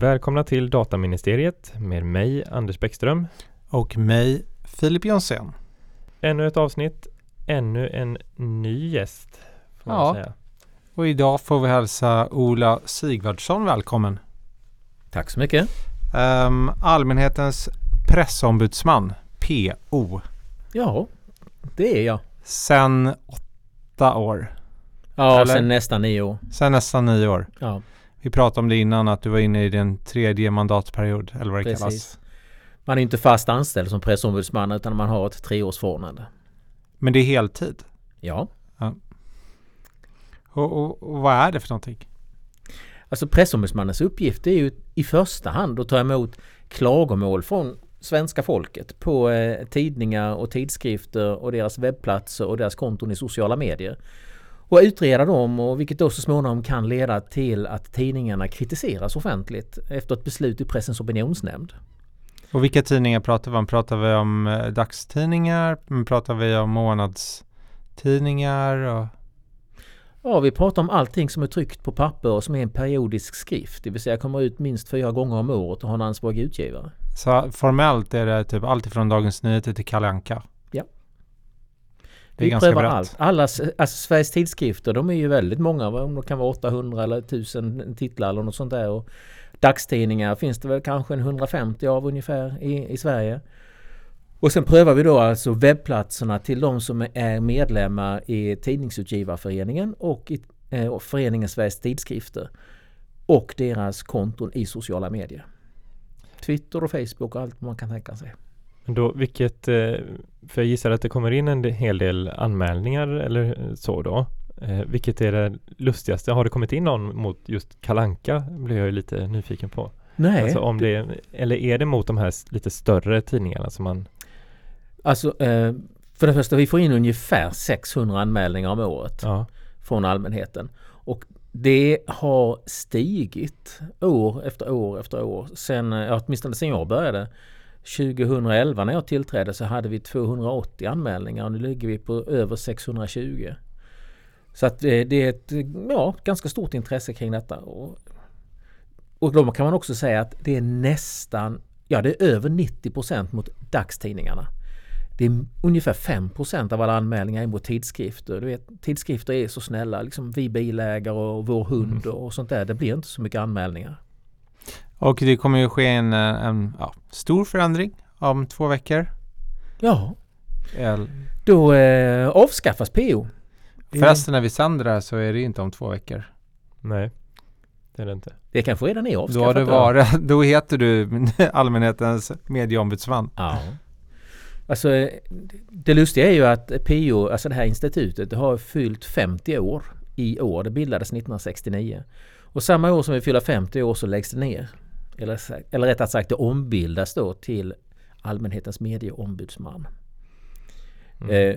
Välkomna till Dataministeriet med mig Anders Bäckström. Och mig Filip Jonsén. Ännu ett avsnitt, ännu en ny gäst. Får Ja. säga. Och idag får vi hälsa Ola Sigvardsson välkommen. Tack så mycket. Ehm, allmänhetens pressombudsman, PO, Ja, det är jag. sen åtta år. Ja, Eller? sen nästan nio år. Sen nästan nio år. Ja, Vi pratade om det innan att du var inne i din tredje mandatperiod eller vad det kallas. precis. Man är inte fast anställd som pressombudsman utan man har ett treårsförordnande. Men det är heltid. Ja, Och, och, och vad är det för någonting? alltså pressombudsmannens uppgift är ju i första hand att ta emot klagomål från svenska folket på eh, tidningar och tidskrifter och deras webbplatser och deras konton i sociala medier. Och utreda dem och vilket då så småningom kan leda till att tidningarna kritiseras offentligt efter ett beslut i Pressens opinionsnämnd. Och vilka tidningar pratar vi om? Pratar vi om eh, dagstidningar? Men Pratar vi om månadstidningar? Och... Ja, vi pratar om allting som är tryckt på papper och som är en periodisk skrift. Det vill säga kommer ut minst fyra gånger om året och har en ansvarig utgivare. Så formellt är det typ allt ifrån Dagens Nyheter till Kalle Anka. Det är vi ganska prövar brett. allt. Alla, alltså Sveriges tidskrifter, de är ju väldigt många. Om det kan vara 800 eller 1000 titlar eller något sånt där. Och dagstidningar finns det väl kanske en 150 av ungefär i, i Sverige. Och sen prövar vi då alltså webbplatserna till de som är medlemmar i Tidningsutgivarföreningen och i eh, föreningen Sveriges tidskrifter. Och deras konton i sociala medier. Twitter och Facebook och allt man kan tänka sig. Då, vilket, eh, för jag gissar att det kommer in en hel del anmälningar eller så då. Eh, Vilket är det lustigaste? Har det kommit in någon mot just Kalanka? blir jag ju lite nyfiken på. Nej, Alltså om det, eller är det mot de här lite större tidningarna som man alltså eh, för det första vi får in ungefär 600 anmälningar om året. Ja, från allmänheten. Och det har stigit år efter år efter år. Sen, ja, åtminstone sen jag började. 2011 när jag tillträdde så hade vi 280 anmälningar och nu ligger vi på över 620. Så att det, det är ett ja, ganska stort intresse kring detta. Och, och då kan man också säga att det är nästan, ja det är över 90% mot dagstidningarna. Det är ungefär 5% av alla anmälningar är mot tidskrifter. Du vet, tidskrifter är så snälla, liksom vi bilägare och vår hund och sånt där. Det blir inte så mycket anmälningar. Och det kommer ju ske en, eh, en ja, stor förändring om två veckor. Ja, El- då eh, avskaffas PO. Förresten när vi sänder det här så är det inte om två veckor. nej. Det är det inte. Det kanske redan är Då avskaffat. har det varit, då heter du allmänhetens medieombudsman. Ja. Alltså det lustiga är ju att PO, alltså det här institutet, det har fyllt 50 år i år. Det bildades 1969. Och samma år som vi fyller 50 år så läggs det ner. Eller, eller rättare sagt det ombildas då till allmänhetens medieombudsman. Mm. Eh,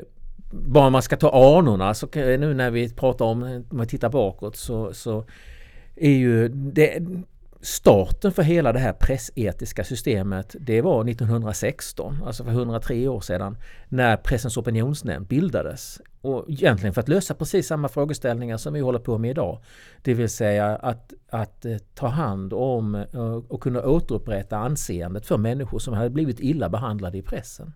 bara man ska ta anorna så nu när vi pratar om, om vi tittar bakåt så, så är ju det, starten för hela det här pressetiska systemet det var 1916, alltså för 103 år sedan, när Pressens opinionsnämnd bildades. Och egentligen för att lösa precis samma frågeställningar som vi håller på med idag. Det vill säga att, att eh, ta hand om eh, och kunna återupprätta anseendet för människor som hade blivit illa behandlade i pressen.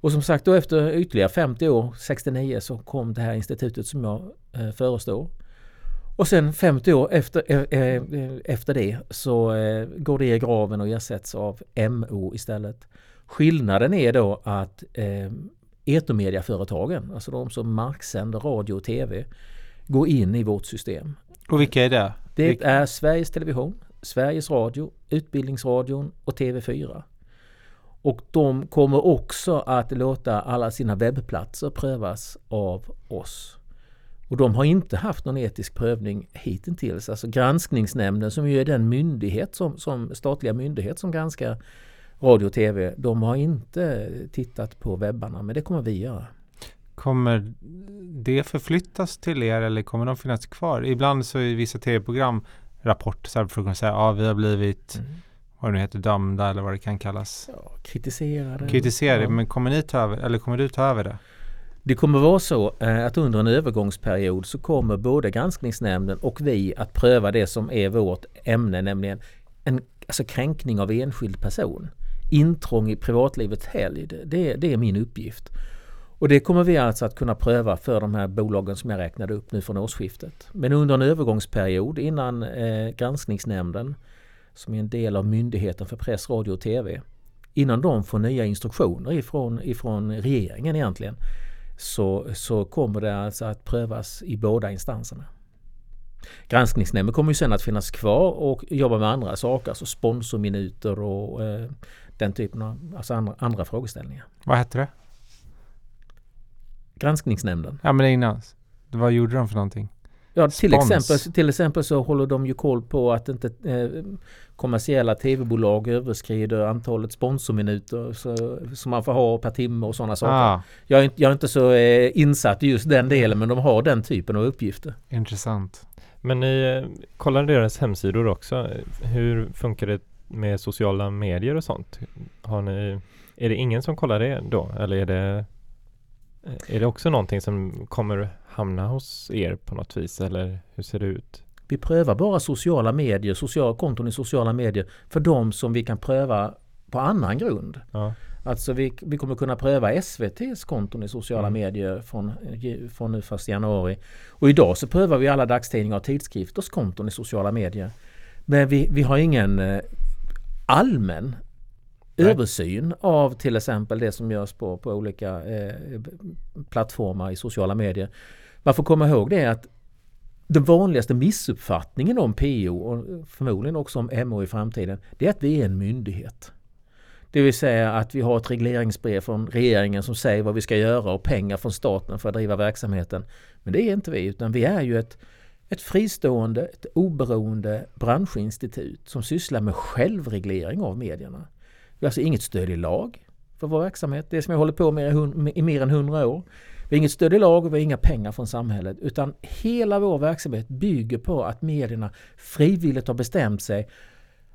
Och som sagt då efter ytterligare 50 år, 69, så kom det här institutet som jag eh, förestår. Och sen 50 år efter, eh, eh, efter det så eh, går det i graven och ersätts av MO istället. Skillnaden är då att eh, etermediaföretagen, alltså de som marksänder radio och tv, går in i vårt system. Och vilka är det? Det Vilka- är Sveriges Television, Sveriges Radio, Utbildningsradion och TV4. Och de kommer också att låta alla sina webbplatser prövas av oss. Och de har inte haft någon etisk prövning hittills. Alltså granskningsnämnden som ju är den myndighet som, som statliga myndighet som granskar radio och tv. De har inte tittat på webbarna men det kommer vi göra. Kommer det förflyttas till er eller kommer de finnas kvar? Ibland så i vissa tv-program rapporter så här säga ja vi har blivit vad det nu heter dömda eller vad det kan kallas. Ja, kritiserade. Kritisera det Ja. men kommer ni ta över eller kommer du ta över det? Det kommer vara så eh, att under en övergångsperiod så kommer både granskningsnämnden och vi att pröva det som är vårt ämne, nämligen en alltså kränkning av enskild person. Intrång i privatlivets helgd, det, det är min uppgift. Och det kommer vi alltså att kunna pröva för de här bolagen som jag räknade upp nu från årsskiftet. Men under en övergångsperiod innan eh, granskningsnämnden, som är en del av Myndigheten för press, radio och TV, innan de får nya instruktioner ifrån, ifrån regeringen egentligen, så, så kommer det alltså att prövas i båda instanserna. Granskningsnämnden kommer ju sen att finnas kvar och jobba med andra saker, alltså sponsorminuter och eh, den typen av alltså andra, andra frågeställningar. Vad hette det? Granskningsnämnden. Ja men innan. Vad gjorde de för någonting? Ja, till Spons. exempel, till exempel så håller de ju koll på att inte eh, kommersiella tv-bolag överskrider antalet sponsorminuter så, som man får ha per timme och sådana saker. Ah, Jag, är, jag är inte så eh, insatt i just den delen men de har den typen av uppgifter. intressant. Men ni eh, kollar deras hemsidor också. Hur funkar det med sociala medier och sånt? Har ni, är det ingen som kollar det då? Eller är det, är det också någonting som kommer hamna hos er på något vis? Eller hur ser det ut? Vi prövar bara sociala medier, sociala konton i sociala medier för de som vi kan pröva på annan grund. Ja, Alltså vi, vi kommer kunna pröva SVTs konton i sociala Mm. medier från, från nu första januari. Och idag så prövar vi alla dagstidningar och tidskrifters konton i sociala medier. Men vi, vi har ingen eh, allmän Nej. översyn av till exempel det som görs på, på olika eh, plattformar i sociala medier. Man får komma ihåg det att den vanligaste missuppfattningen om PO och förmodligen också om MO i framtiden, det är att vi är en myndighet. Det vill säga att vi har ett regleringsbrev från regeringen som säger vad vi ska göra och pengar från staten för att driva verksamheten. Men det är inte vi, utan vi är ju ett, ett fristående, ett oberoende branschinstitut som sysslar med självreglering av medierna. Vi har alltså inget stöd i lag för vår verksamhet, det som jag håller på med i i mer än hundra år. Vi har inget stöd i lag och vi har inga pengar från samhället utan hela vår verksamhet bygger på att medierna frivilligt har bestämt sig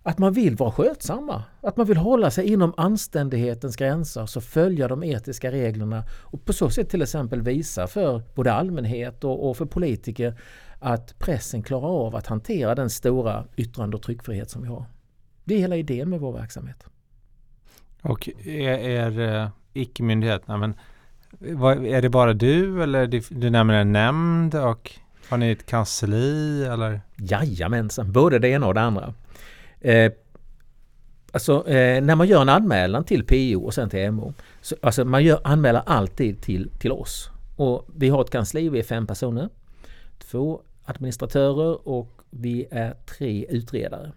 att man vill vara skötsamma. Att man vill hålla sig inom anständighetens gränser, så följa de etiska reglerna och på så sätt till exempel visa för både allmänhet och, och för politiker att pressen klarar av att hantera den stora yttrande och tryckfrihet som vi har. Det är hela idén med vår verksamhet. Och är, är eh, icke-myndigheterna, men vad, är det bara du eller du, du nämner en nämnd och har ni ett kansli eller? Jajamensan, både det ena och det andra. Eh, alltså eh, när man gör en anmälan till PO och sen till MO. Så, alltså man gör anmälan alltid till, till oss. Och vi har ett kansli, vi är fem personer. Två administratörer och vi är tre utredare.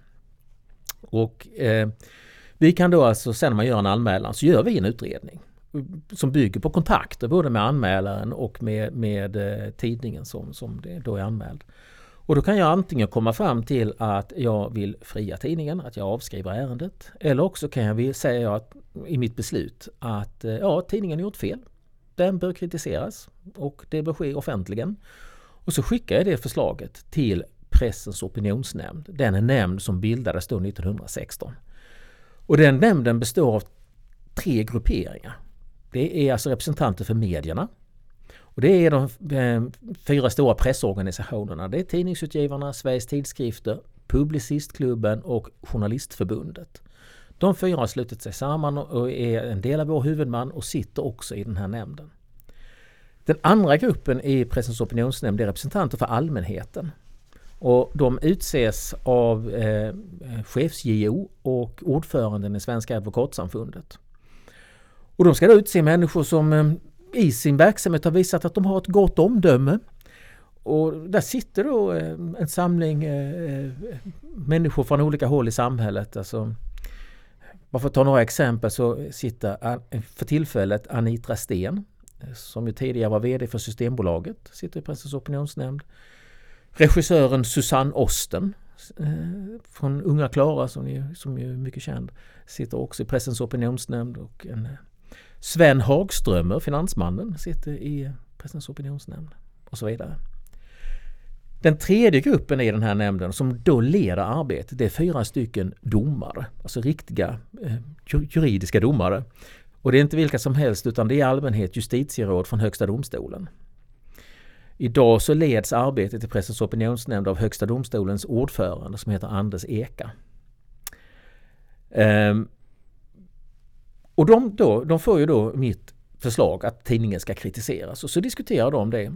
Och eh, vi kan då alltså sen när man gör en anmälan så gör vi en utredning. Som bygger på kontakter både med anmälaren och med, med eh, tidningen som, som det då är anmäld. Och då kan jag antingen komma fram till att jag vill fria tidningen, att jag avskriver ärendet. Eller också kan jag säga att, i mitt beslut att eh, ja, tidningen har gjort fel. Den bör kritiseras och det bör ske offentligen. Och så skickar jag det förslaget till Pressens opinionsnämnd. Den är nämnd som bildades då 1916. Och den nämnden består av tre grupperingar. Det är alltså representanter för medierna. Och det är de eh, fyra stora pressorganisationerna. Det är Tidningsutgivarna, Sveriges Tidskrifter, Publicistklubben och Journalistförbundet. De fyra har slutit sig samman och är en del av vår huvudman och sitter också i den här nämnden. Den andra gruppen i Pressens opinionsnämnd är representanter för allmänheten. Och de utses av eh, chefs-JO och ordföranden i Svenska advokatsamfundet. Och de ska då utse människor som eh, i sin verksamhet har visat att de har ett gott omdöme. Och där sitter då eh, en samling eh, eh människor från olika håll i samhället. Alltså, bara för att ta några exempel så sitter eh, för tillfället Anitra Sten eh, som ju tidigare var VD för Systembolaget, sitter i Pressens opinionsnämnd. Regissören Susanne Osten eh, från Unga Klara som, ju, som ju är mycket känd, sitter också i Pressens opinionsnämnd. Och en, eh, Sven Hagströmer, finansmannen, sitter i Pressens opinionsnämnd och så vidare. Den tredje gruppen i den här nämnden som då leder arbetet, det är fyra stycken domare, alltså riktiga eh, juridiska domare. Och det är inte vilka som helst utan det är i allmänhet justitieråd från Högsta domstolen. Idag så leds arbetet i Pressens opinionsnämnd av Högsta domstolens ordförande som heter Anders Eka. Ehm, och de, då, de får ju då mitt förslag att tidningen ska kritiseras och så diskuterar de det.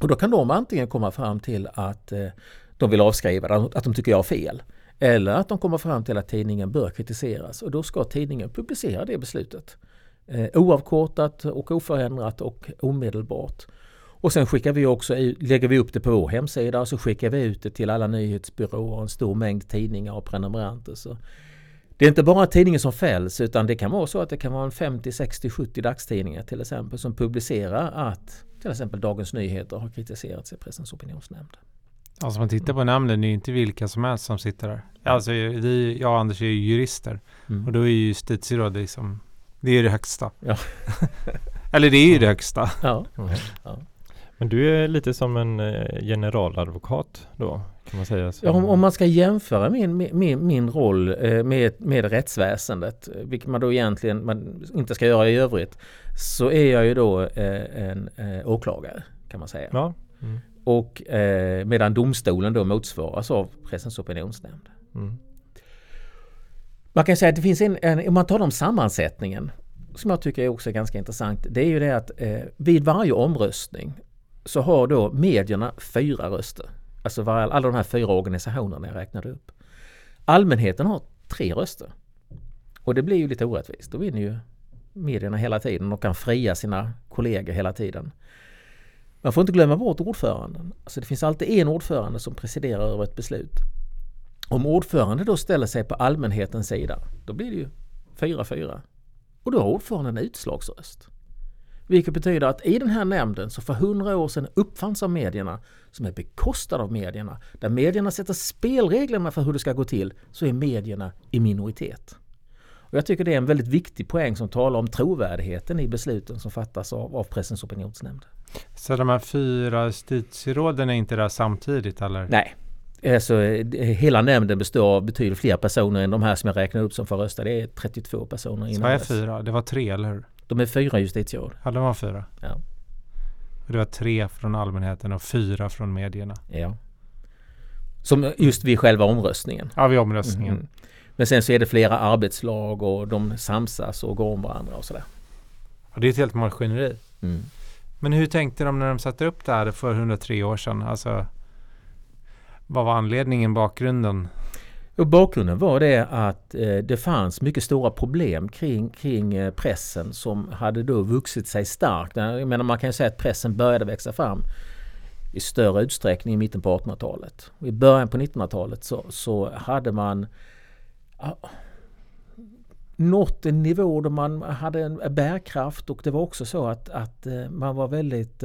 Och då kan de antingen komma fram till att eh, de vill avskriva det, att de tycker jag har fel. Eller att de kommer fram till att tidningen bör kritiseras och då ska tidningen publicera det beslutet. Eh, oavkortat och oförändrat och omedelbart. Och sen skickar vi också lägger vi upp det på vår hemsida och så skickar vi ut det till alla nyhetsbyråer och en stor mängd tidningar och prenumeranter. Så det är inte bara tidningen som fälls utan det kan vara så att det kan vara en 50, 60, 70 dagstidningar till exempel som publicerar att till exempel Dagens Nyheter har kritiserats i Pressens opinionsnämnd. Alltså man tittar på nämnden, det är inte vilka som helst som sitter där. Alltså vi, jag och Anders är ju jurister mm. och då är ju justitierådet liksom, det är det högsta. Ja. Eller det är ju det högsta. Ja. ja. Men du är lite som en eh, generaladvokat då? Kan man säga Ja, om, om, man ska jämföra min, min, min roll eh, med, med rättsväsendet, vilket man då egentligen man inte ska göra i övrigt, så är jag ju då eh, en åklagare kan man säga. Ja. Mm. Och medan domstolen då motsvaras av Pressens opinionsnämnd. Mm. Man kan säga att det finns en, en, om man talar om sammansättningen, som jag tycker är också ganska intressant, det är ju det att eh, vid varje omröstning så har då medierna fyra röster. Alltså alla de här fyra organisationerna jag räknade upp. Allmänheten har tre röster. Och det blir ju lite orättvist. Då vinner ju medierna hela tiden och kan fria sina kollegor hela tiden. Man får inte glömma bort ordföranden. Alltså det finns alltid en ordförande som presiderar över ett beslut. Om ordförande då ställer sig på allmänhetens sida, då blir det ju 4-4. Och då har ordföranden utslagsröst. Vilket betyder att i den här nämnden så för hundra år sedan uppfanns av medierna, som är bekostad av medierna, där medierna sätter spelreglerna för hur det ska gå till, så är medierna i minoritet. Och jag tycker det är en väldigt viktig poäng som talar om trovärdigheten i besluten som fattas av, av Pressens opinionsnämnd. Så de här fyra justitieråden är inte där samtidigt eller? Nej. Alltså, hela nämnden består av betydligt fler personer än de här som jag räknar upp som får rösta. Det är 32 personer. Så är fyra? Det var tre, eller hur? De är fyra justitieråd. Ja, de var fyra. Ja. Det var tre från allmänheten och fyra från medierna. Ja. Som just vid själva omröstningen. Ja, vid omröstningen. Mm. Men sen så är det flera arbetslag och de samsas och går om varandra och sådär. Och det är ett helt maskineri. Mm. Men hur tänkte de när de satte upp det här för 103 år sedan? Alltså, vad var anledningen, bakgrunden? Och bakgrunden var det att eh, det fanns mycket stora problem kring, kring eh, pressen som hade då vuxit sig starkt. Jag menar man kan ju säga att pressen började växa fram i större utsträckning i mitten på 1800-talet. I början på 1900-talet så, så hade man ja, nått en nivå där man hade en bärkraft och det var också så att, att eh, man var väldigt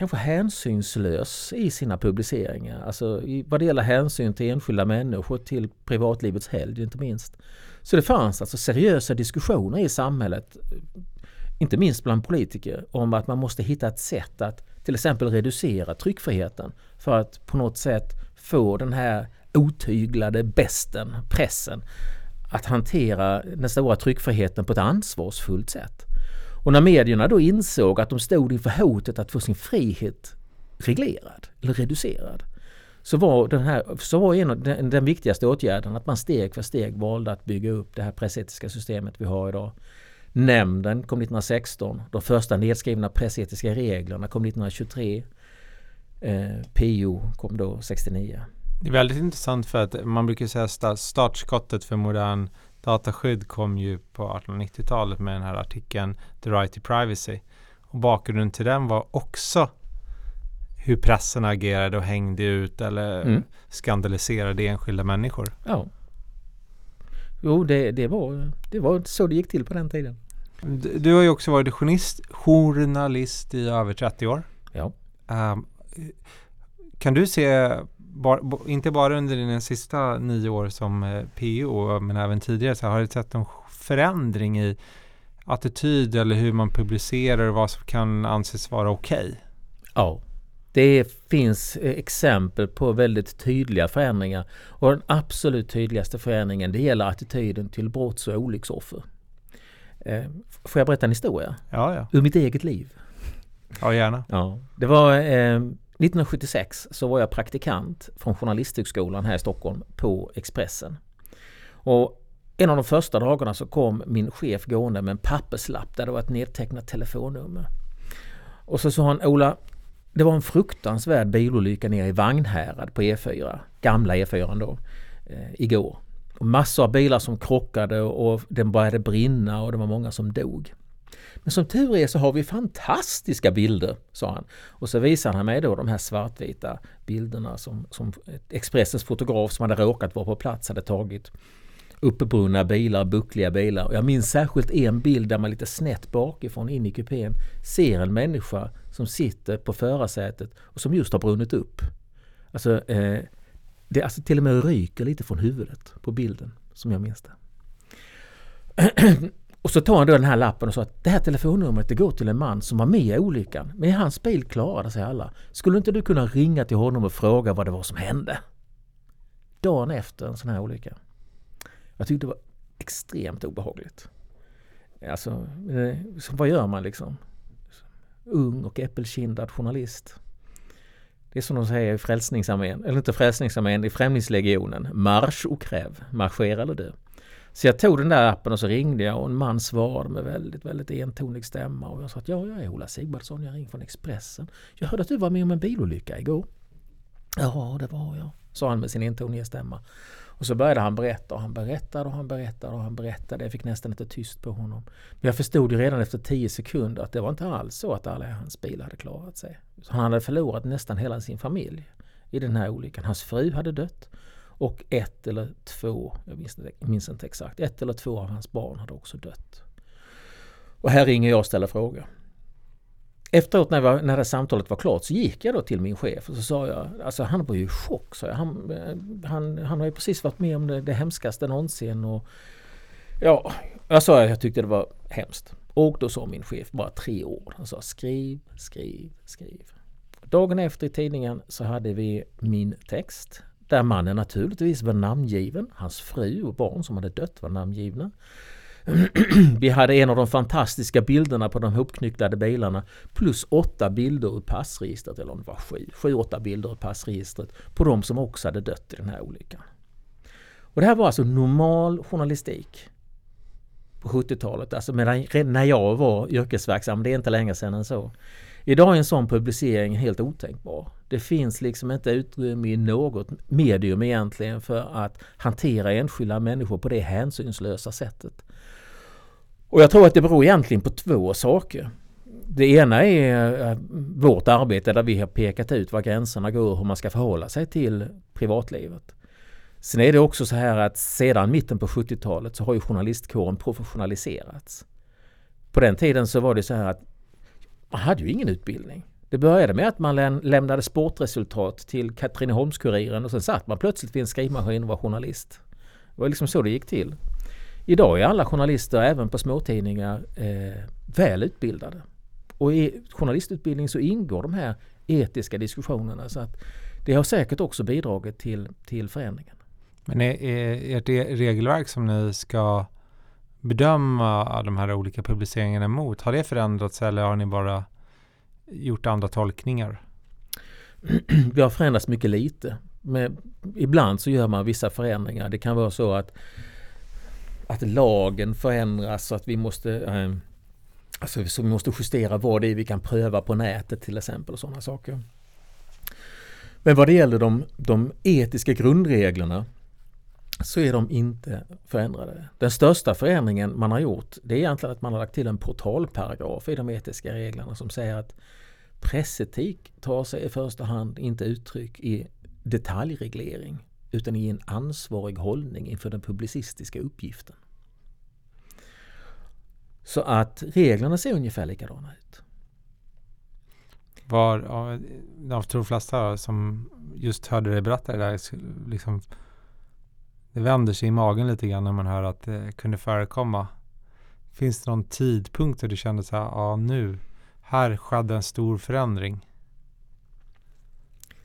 kanske hänsynslös i sina publiceringar. Alltså vad det gäller hänsyn till enskilda människor, till privatlivets helgd inte minst. Så det fanns alltså seriösa diskussioner i samhället, inte minst bland politiker, om att man måste hitta ett sätt att till exempel reducera tryckfriheten för att på något sätt få den här otyglade besten, pressen, att hantera den stora tryckfriheten på ett ansvarsfullt sätt. Och när medierna då insåg att de stod inför hotet att få sin frihet reglerad eller reducerad så var, den, här, så var en av den, den viktigaste åtgärden att man steg för steg valde att bygga upp det här pressetiska systemet vi har idag. Nämnden kom 1916, de första nedskrivna pressetiska reglerna kom 1923. Eh, PO kom då 69. Det är väldigt intressant för att man brukar säga startskottet för modern dataskydd kom ju på 1890-talet med den här artikeln The Right to Privacy. Och bakgrunden till den var också hur pressen agerade och hängde ut eller mm. skandaliserade enskilda människor. Ja. Jo, det, det, var, det var så det gick till på den tiden. Du, du har ju också varit journalist, journalist i över 30 år. Ja. Um, kan du se bar, inte bara under dina sista nio år som eh, PO, men även tidigare, så har du sett någon förändring i attityd eller hur man publicerar och vad som kan anses vara okej? Okay? Ja, det finns eh, exempel på väldigt tydliga förändringar. Och den absolut tydligaste förändringen det gäller attityden till brotts och olycksoffer. Eh, får jag berätta en historia? Ja, ja. Ur mitt eget liv. Ja, gärna. Ja, det var eh, 1976 så var jag praktikant från Journalisthögskolan här i Stockholm på Expressen. Och en av de första dagarna så kom min chef gående med en papperslapp där det var ett nedtecknat telefonnummer. Och så sa han Ola, det var en fruktansvärd bilolycka nere i Vagnhärad på E4, gamla E4 då, eh, igår. Och massor av bilar som krockade och den började brinna och det var många som dog. Men som tur är så har vi fantastiska bilder, sa han. Och så visade han mig då de här svartvita bilderna som, som Expressens fotograf som hade råkat vara på plats hade tagit. Uppbrunna bilar, buckliga bilar. Och jag minns särskilt en bild där man lite snett bakifrån in i kupén ser en människa som sitter på förarsätet och som just har brunnit upp. Alltså, eh, det alltså till och med ryker lite från huvudet på bilden, som jag minns det. Och så tar han då den här lappen och sa att det här telefonnumret det går till en man som var med i olyckan. Men i hans bil klarade sig alla. Skulle inte du kunna ringa till honom och fråga vad det var som hände? Dagen efter en sån här olycka. Jag tyckte det var extremt obehagligt. Alltså, eh, vad gör man liksom? Ung och äppelkindad journalist. Det är som de säger i Frälsningsarmén, eller inte Frälsningsarmén, i Främlingslegionen. Marsch och kräv, marschera eller dö. Så jag tog den där appen och så ringde jag och en man svarade med väldigt, väldigt entonig stämma och jag sa att ja, jag är Ola Sigvardsson, jag ringer från Expressen. Jag hörde att du var med om en bilolycka igår. Ja, det var jag, sa han med sin entoniga stämma. Och så började han berätta och han berättade och han berättade och han berättade. Jag fick nästan inte tyst på honom. Men jag förstod ju redan efter tio sekunder att det var inte alls så att alla i hans bil hade klarat sig. Så han hade förlorat nästan hela sin familj i den här olyckan. Hans fru hade dött och ett eller två, jag minns, minns inte exakt, ett eller två av hans barn hade också dött. Och här ringer jag och ställer frågor. Efteråt när, var, när det samtalet var klart så gick jag då till min chef och så sa jag, alltså han var ju i chock. sa jag. Han, han, han har ju precis varit med om det, det hemskaste någonsin. Och, ja, jag sa att jag tyckte det var hemskt. Och då sa min chef bara tre ord. Han sa skriv, skriv, skriv. Dagen efter i tidningen så hade vi min text där mannen naturligtvis var namngiven. Hans fru och barn som hade dött var namngivna. Vi hade en av de fantastiska bilderna på de hopknycklade bilarna plus åtta bilder ur passregistret, eller om det var sju, sju, åtta bilder ur passregistret på de som också hade dött i den här olyckan. Och det här var alltså normal journalistik på 70-talet, alltså när jag var yrkesverksam, det är inte längre sedan än så. Idag är en sån publicering helt otänkbar. Det finns liksom inte utrymme i något medium egentligen för att hantera enskilda människor på det hänsynslösa sättet. Och jag tror att det beror egentligen på två saker. Det ena är eh, vårt arbete där vi har pekat ut var gränserna går och hur man ska förhålla sig till privatlivet. Sen är det också så här att sedan mitten på 70-talet så har ju journalistkåren professionaliserats. På den tiden så var det så här att man hade ju ingen utbildning. Det började med att man lämnade sportresultat till Katrineholms-Kuriren och sen satt man plötsligt vid en skrivmaskin och var journalist. Det var liksom så det gick till. Idag är alla journalister, även på småtidningar, eh, väl utbildade. Och i journalistutbildning så ingår de här etiska diskussionerna. Så att det har säkert också bidragit till, till förändringen. Men är, är ert e-, regelverk som ni ska bedöma de här olika publiceringarna mot, har det förändrats eller har ni bara gjort andra tolkningar? Vi har förändrats mycket lite. Men ibland så gör man vissa förändringar. Det kan vara så att, att lagen förändras så att vi måste eh, Alltså så vi måste justera vad det är vi kan pröva på nätet till exempel och sådana saker. Men vad det gäller de, de etiska grundreglerna så är de inte förändrade. Den största förändringen man har gjort det är egentligen att man har lagt till en portalparagraf i de etiska reglerna som säger att pressetik tar sig i första hand inte uttryck i detaljreglering utan i en ansvarig hållning inför den publicistiska uppgiften. Så att reglerna ser ungefär likadana ut. Var, jag tror de flesta som just hörde dig berätta det där, liksom det vänder sig i magen lite grann när man hör att det kunde förekomma. Finns det någon tidpunkt där du kände så här, ja nu, här skedde en stor förändring?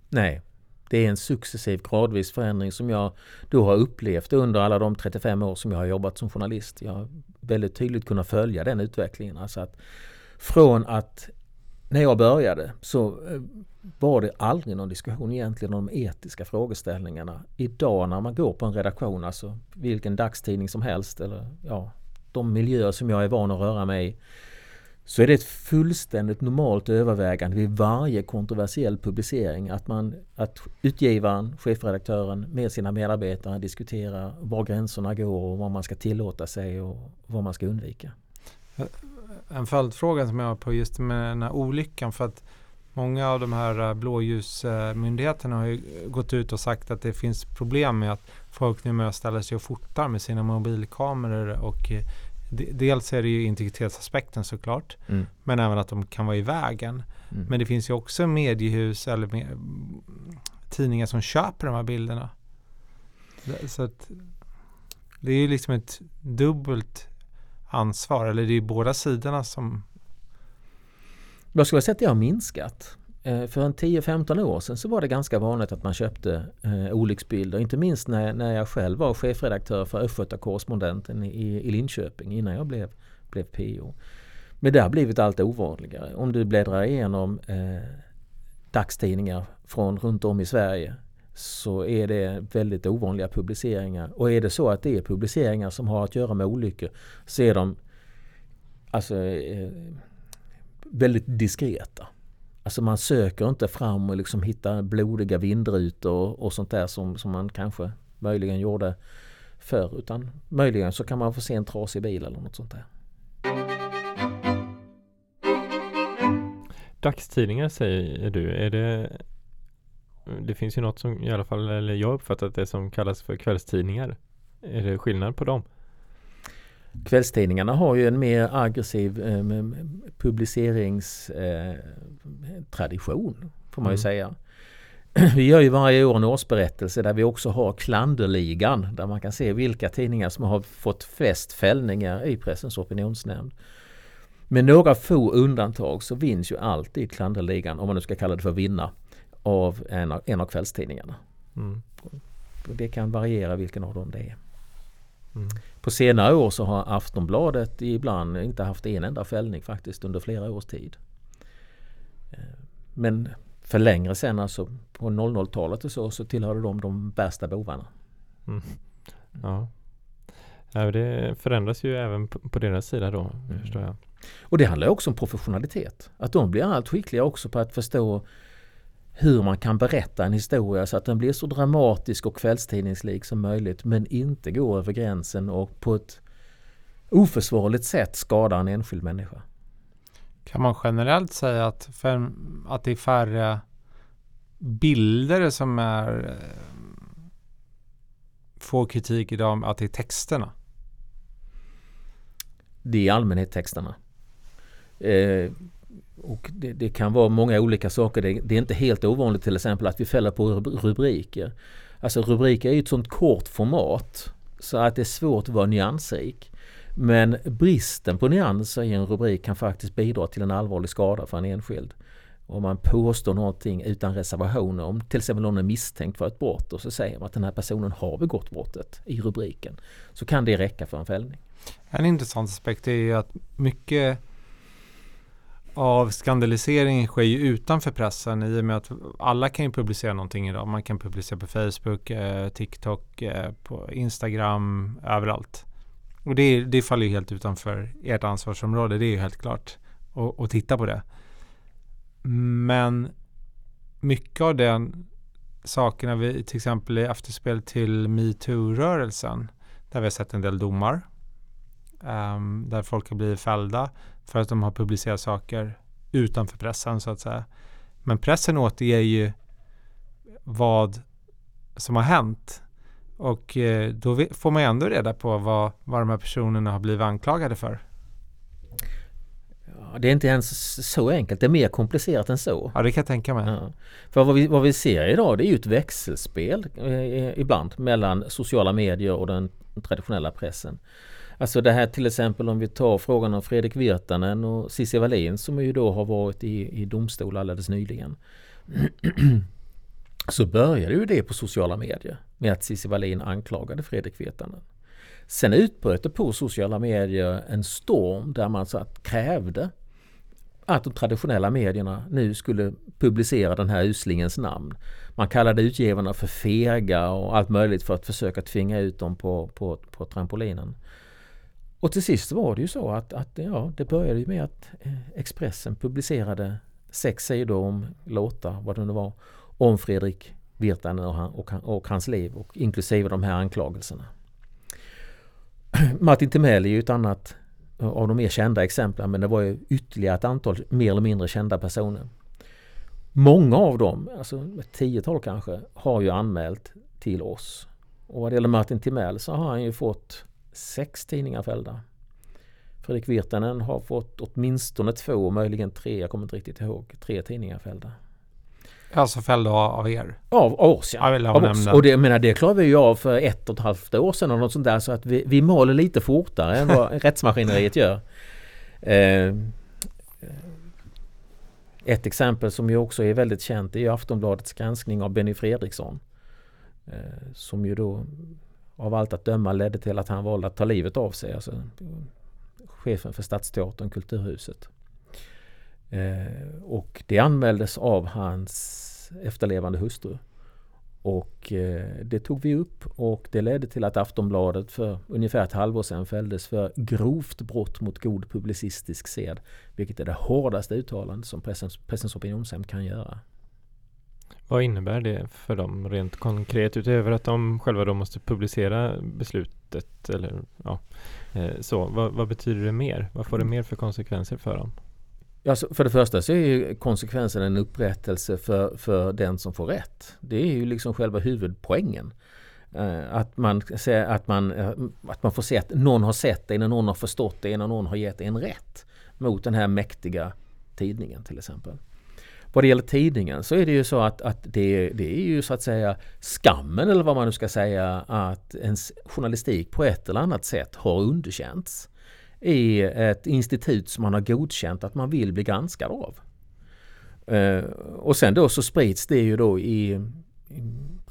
Nej, Det är en successiv gradvis förändring som jag då har upplevt under alla de 35 år som jag har jobbat som journalist. Jag har väldigt tydligt kunnat följa den utvecklingen. Alltså att från att när jag började så eh, var det aldrig någon diskussion egentligen om de etiska frågeställningarna. Idag när man går på en redaktion, alltså vilken dagstidning som helst eller ja, de miljöer som jag är van att röra mig i så är det ett fullständigt normalt övervägande vid varje kontroversiell publicering att, man, att utgivaren, chefredaktören med sina medarbetare diskuterar var gränserna går och vad man ska tillåta sig och vad man ska undvika. Eh, en följdfråga som jag har på just med den här olyckan för att många av de här blåljusmyndigheterna har ju gått ut och sagt att det finns problem med att folk numera ställer sig och fotar med sina mobilkameror och dels är det ju integritetsaspekten såklart. Mm. Men även att de kan vara i vägen. Mm. Men det finns ju också mediehus eller med, tidningar som köper de här bilderna. Så att, det är ju liksom ett dubbelt ansvar. Eller det är ju båda sidorna som... Jag skulle säga att det har minskat. Eh, för en 10-15 år sedan så var det ganska vanligt att man köpte eh, olycksbilder. Inte minst när, när jag själv var chefredaktör för Östgöta-korrespondenten i, i Linköping innan jag blev, blev PO. Men det har blivit allt ovanligare. Om du bläddrar igenom eh, dagstidningar från runt om i Sverige så är det väldigt ovanliga publiceringar. Och är det så att det är publiceringar som har att göra med olyckor så är de alltså, eh, väldigt diskreta. Alltså man söker inte fram och liksom hittar blodiga vindrutor och, och sånt där som, som man kanske möjligen gjorde förr. Utan möjligen så kan man få se en trasig bil eller något sånt där. Dagstidningar säger du, är det det finns ju något som i alla fall, eller jag uppfattat det som kallas för kvällstidningar. Är det skillnad på dem? Kvällstidningarna har ju en mer aggressiv eh, publiceringstradition eh, får man ju mm. säga. Vi gör ju varje år en årsberättelse där vi också har klanderligan där man kan se vilka tidningar som har fått flest fällningar i Pressens opinionsnämnd. Med några få undantag så vinns ju alltid klanderligan, om man nu ska kalla det för vinna, av en av, en av kvällstidningarna. Mm. Det kan variera vilken av dem det är. Mm. På senare år så har Aftonbladet ibland inte haft en enda fällning faktiskt under flera års tid. Eh, men för längre sen, alltså på 00-talet och så, så tillhörde de de värsta bovarna. Mm. Ja. ja, det förändras ju även på deras sida då, mm. förstår jag. Och det handlar också om professionalitet. Att de blir allt skickligare också på att förstå hur man kan berätta en historia så att den blir så dramatisk och kvällstidningslik som möjligt men inte går över gränsen och på ett oförsvarligt sätt skadar en enskild människa. Kan man generellt säga att, för, att det är färre bilder som är eh, får kritik idag, att det är texterna? Det är i allmänhet texterna. Eh, och det, det, kan vara många olika saker. Det, det, är inte helt ovanligt till exempel att vi fäller på rubriker. Alltså rubriker är ju ett sånt kort format så att det är svårt att vara nyansrik. Men bristen på nyanser i en rubrik kan faktiskt bidra till en allvarlig skada för en enskild. Om man påstår någonting utan reservationer, om till exempel någon är misstänkt för ett brott och så säger man att den här personen har begått brottet i rubriken. Så kan det räcka för en fällning. En intressant aspekt är ju att mycket av skandalisering sker ju utanför pressen i och med att alla kan ju publicera någonting idag. Man kan publicera på Facebook, eh, TikTok, eh, på Instagram, överallt. Och det, det faller ju helt utanför ert ansvarsområde, det är ju helt klart. att titta på det. Men mycket av den sakerna vi till exempel i efterspel till metoo-rörelsen där vi har sett en del domar um, där folk har blivit fällda för att de har publicerat saker utanför pressen så att säga. Men pressen återger ju vad som har hänt och eh, då får man ju ändå reda på vad, vad de här personerna har blivit anklagade för. Ja, det är inte ens så enkelt, det är mer komplicerat än så. Ja, det kan jag tänka mig. Ja. För vad vi, vad vi ser idag det är ju ett växelspel eh, ibland mellan sociala medier och den traditionella pressen. Alltså det här till exempel om vi tar frågan om Fredrik Virtanen och Cissi Wallin som ju då har varit i, i domstol alldeles nyligen. så började ju det på sociala medier med att Cissi Wallin anklagade Fredrik Virtanen. Sen utbröt det på sociala medier en storm där man så att krävde att de traditionella medierna nu skulle publicera den här uslingens namn. Man kallade utgivarna för fega och allt möjligt för att försöka tvinga ut dem på, på, på trampolinen. Och till sist var det ju så att, att ja, det började med att eh, Expressen publicerade sex sidor om låtar, vad det nu var, om Fredrik Virtanen och, han, och, och hans liv och inklusive de här anklagelserna. Martin Timell är ju ett annat eh, av de mer kända exemplen men det var ju ytterligare ett antal mer eller mindre kända personer. Många av dem, alltså ett tiotal kanske, har ju anmält till oss. Och vad det gäller Martin Timell så har han ju fått sex tidningar fällda. Fredrik Virtanen har fått åtminstone två, möjligen tre, jag kommer inte riktigt ihåg, tre tidningar fällda. Alltså fällda av er? Av, av oss ja. Jag av oss. Och det, menar, det klarade vi ju av för ett och ett halvt år sedan eller något sånt där så att vi, vi maler lite fortare än vad rättsmaskineriet gör. Eh, ett exempel som ju också är väldigt känt är ju Aftonbladets granskning av Benny Fredriksson. Eh, som ju då av allt att döma ledde till att han valde att ta livet av sig. Alltså, chefen för Stadsteatern, Kulturhuset. Eh, och det anmäldes av hans efterlevande hustru. Och eh, det tog vi upp och det ledde till att Aftonbladet för ungefär ett halvår sedan fälldes för grovt brott mot god publicistisk sed. Vilket är det hårdaste uttalandet som pressens, pressens opinionsnämnd kan göra. Vad innebär det för dem rent konkret utöver att de själva då måste publicera beslutet? Eller, ja, eh, så, vad, vad betyder det mer? Vad får det mer för konsekvenser för dem? Alltså för det första så är ju konsekvensen en upprättelse för, för den som får rätt. Det är ju liksom själva huvudpoängen. Eh, att man, att, man, eh, att man får se att någon har sett det innan någon har förstått det innan någon har gett en rätt. Mot den här mäktiga tidningen till exempel. Vad det gäller tidningen så är det ju så att, att det, det är ju så att säga skammen eller vad man nu ska säga att ens journalistik på ett eller annat sätt har underkänts i ett institut som man har godkänt att man vill bli granskad av. Eh, och sen då så sprids det ju då i,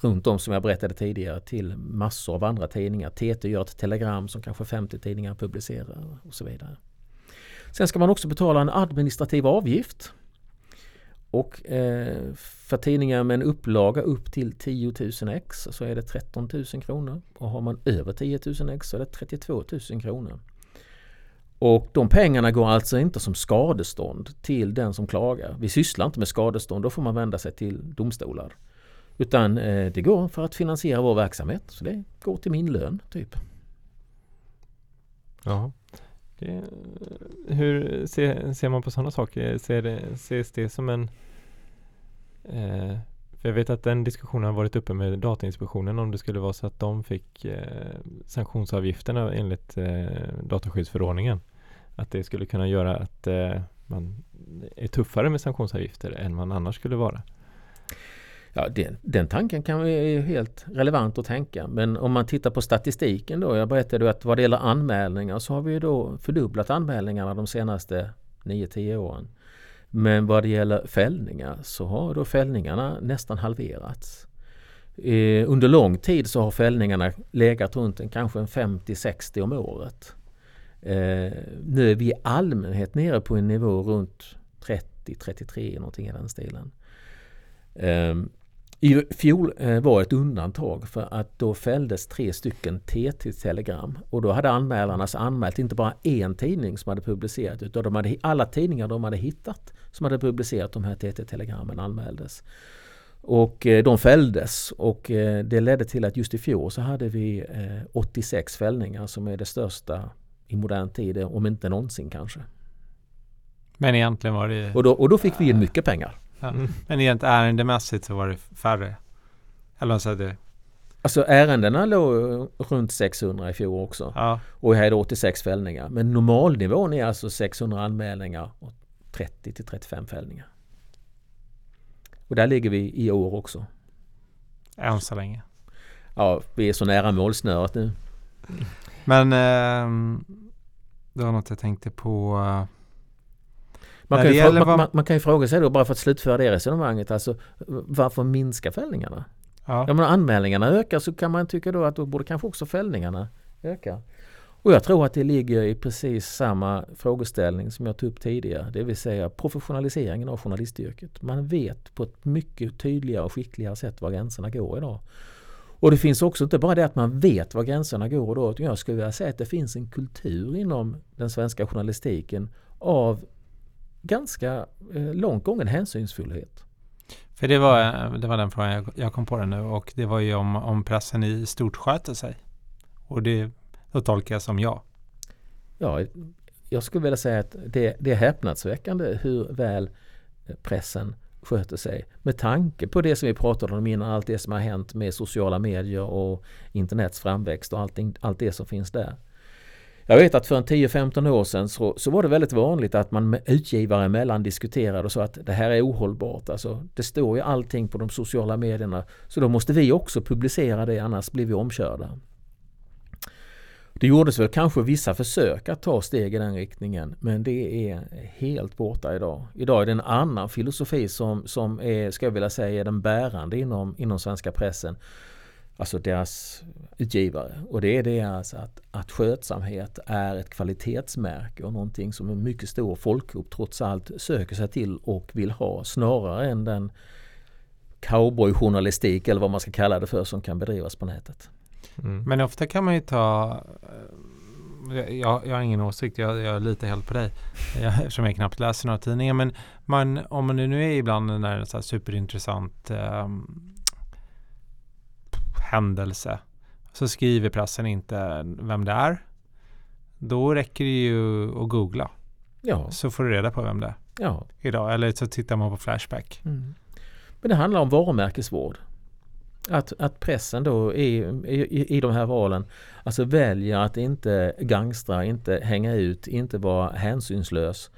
runt om som jag berättade tidigare till massor av andra tidningar. TT gör ett telegram som kanske 50 tidningar publicerar och så vidare. Sen ska man också betala en administrativ avgift. Och eh, för tidningar med en upplaga upp till 10 000 ex så är det 13 000 kronor. Och har man över 10 000 ex så är det 32 000 kronor. Och de pengarna går alltså inte som skadestånd till den som klagar. Vi sysslar inte med skadestånd, då får man vända sig till domstolar. Utan eh, det går för att finansiera vår verksamhet. Så det går till min lön, typ. Ja. Det, hur ser, ser, man på sådana saker? Ser det, ses det som en... Eh, för jag vet att den diskussionen har varit uppe med Datainspektionen om det skulle vara så att de fick eh, sanktionsavgifterna enligt eh, dataskyddsförordningen. Att det skulle kunna göra att eh, man är tuffare med sanktionsavgifter än man annars skulle vara. Ja, den, den tanken kan vara helt relevant att tänka. Men om man tittar på statistiken då. Jag berättade att vad det gäller anmälningar så har vi då fördubblat anmälningarna de senaste 9-10 åren. Men vad det gäller fällningar så har då fällningarna nästan halverats. Eh, under lång tid så har fällningarna legat runt en, kanske en 50-60 om året. Eh, nu är vi i allmänhet nere på en nivå runt 30-33 någonting i den stilen. Eh, i fjol eh, var ett undantag för att då fälldes tre stycken TT-telegram och då hade anmälarna anmält inte bara en tidning som hade publicerat utan de hade, alla tidningar de hade hittat som hade publicerat de här TT-telegrammen anmäldes. Och eh, de fälldes och eh, det ledde till att just i fjol så hade vi 86 fällningar som är det största i modern tid, om inte någonsin kanske. Men egentligen var det... Och då, och då fick vi in mycket pengar. Ja. Mm. Men egentligen ärendemässigt så var det färre? Eller så det... Alltså ärendena låg runt 600 i fjol också. Ja. Och vi hade 86 fällningar. Men normalnivån är alltså 600 anmälningar och 30 till 35 fällningar. Och där ligger vi i år också. Än så länge. Ja, vi är så nära målsnöret nu. Men eh, det var något jag tänkte på. Man kan, ju man, man, man kan ju fråga sig då, bara för att slutföra det resonemanget, alltså varför minskar fällningarna? Ja. Ja men anmälningarna ökar så kan man tycka då att då borde kanske också fällningarna öka. Och jag tror att det ligger i precis samma frågeställning som jag tog upp tidigare. Det vill säga professionaliseringen av journalistyrket. Man vet på ett mycket tydligare och skickligare sätt var gränserna går idag. Och det finns också inte bara det att man vet var gränserna går då, utan jag skulle vilja säga att det finns en kultur inom den svenska journalistiken av ganska eh, långt gången hänsynsfullhet. För det var, det var den frågan jag, jag kom på den nu och det var ju om, om pressen i stort sköter sig. Och det då tolkar jag som ja. Ja, jag skulle vilja säga att det, det är häpnadsväckande hur väl pressen sköter sig. Med tanke på det som vi pratade om innan, allt det som har hänt med sociala medier och internets framväxt och allting, allt det som finns där. Jag vet att för en 10-15 år sedan så, så var det väldigt vanligt att man med utgivare emellan diskuterade och sa att det här är ohållbart. Alltså, det står ju allting på de sociala medierna så då måste vi också publicera det annars blir vi omkörda. Det gjordes väl kanske vissa försök att ta steg i den riktningen men det är helt borta idag. Idag är det en annan filosofi som, som är, ska jag vilja säga, den bärande inom, inom svenska pressen. Alltså deras utgivare. Och det är det alltså att, att skötsamhet är ett kvalitetsmärke och någonting som en mycket stor folkgrupp trots allt söker sig till och vill ha snarare än den cowboyjournalistik eller vad man ska kalla det för som kan bedrivas på nätet. Mm. Men ofta kan man ju ta eh, jag, jag har ingen åsikt, jag, jag litar helt på dig jag, eftersom jag knappt läser några tidningar. Men man, om man nu är ibland en så här superintressant eh, händelse så skriver pressen inte vem det är. Då räcker det ju att googla Ja, så får du reda på vem det är ja. idag. Eller så tittar man på Flashback. Mm. Men det handlar om varumärkesvård. Att, att pressen då i, i, i de här valen alltså väljer att inte gangstra, inte hänga ut, inte vara hänsynslös.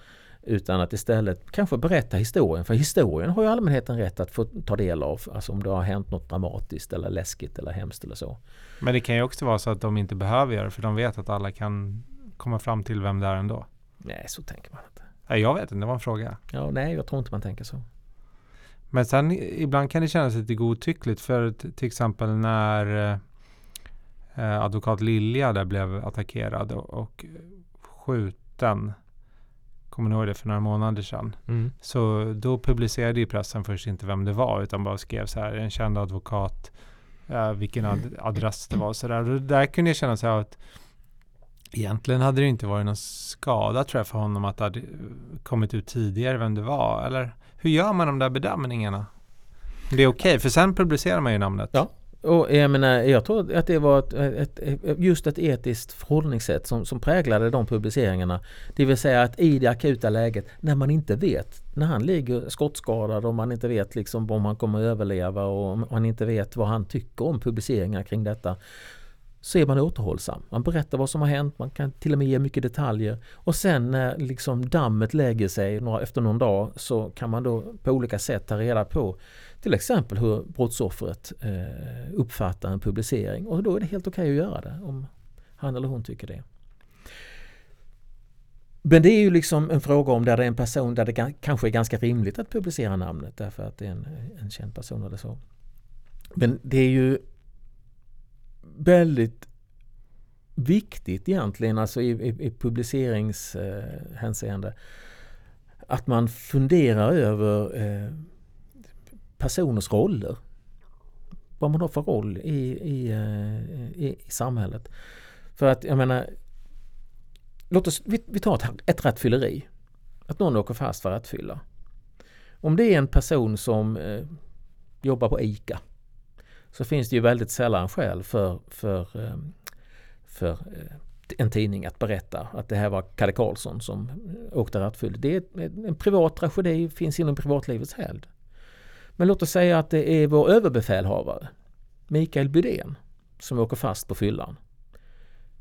Utan att istället kanske berätta historien. För historien har ju allmänheten rätt att få ta del av. Alltså om det har hänt något dramatiskt eller läskigt eller hemskt eller så. Men det kan ju också vara så att de inte behöver göra det för de vet att alla kan komma fram till vem det är ändå. Nej, så tänker man inte. Nej, jag vet inte, det var en fråga. Ja, nej, jag tror inte man tänker så. Men sen ibland kan det kännas lite godtyckligt för till exempel när eh, advokat Lilja där blev attackerad och, och skjuten. Kommer ni ihåg det för några månader sedan? Mm. Så då publicerade ju pressen först inte vem det var utan bara skrev så här en känd advokat eh, vilken ad adress det var och så där. Och där kunde jag känna så här att egentligen hade det inte varit någon skada tror jag för honom att det hade kommit ut tidigare vem det var. Eller hur gör man de där bedömningarna? Det är okej, för sen publicerar man ju namnet. Ja. Och jag menar, jag tror att det var ett, ett, ett, just ett etiskt förhållningssätt som, som präglade de publiceringarna. Det vill säga att i det akuta läget när man inte vet, när han ligger skottskadad och man inte vet liksom om han kommer att överleva och om man inte vet vad han tycker om publiceringar kring detta. Så är man återhållsam. Man berättar vad som har hänt, man kan till och med ge mycket detaljer. Och sen när liksom dammet lägger sig några, efter någon dag så kan man då på olika sätt ta reda på till exempel hur brottsoffret eh, uppfattar en publicering och då är det helt okej att göra det om han eller hon tycker det. Men det är ju liksom en fråga om där det är en person där det kanske är ganska rimligt att publicera namnet därför att det är en, en känd person eller så. Men det är ju väldigt viktigt egentligen alltså i, i, i publiceringshänseende att man funderar över eh, personers roller. Vad man har för roll i, i, eh, i, i samhället. För att jag menar, låt oss, vi, vi tar ett, ett rattfylleri. Att någon åker fast för rattfylla. Om det är en person som eh, jobbar på ICA så finns det ju väldigt sällan skäl för, för, eh, för eh, en tidning att berätta att det här var Kalle Karlsson som eh, åkte rattfylld. Det är en privat tragedi, finns inom privatlivets helgd. Men låt oss säga att det är vår överbefälhavare, Mikael Bydén, som åker fast på fyllan.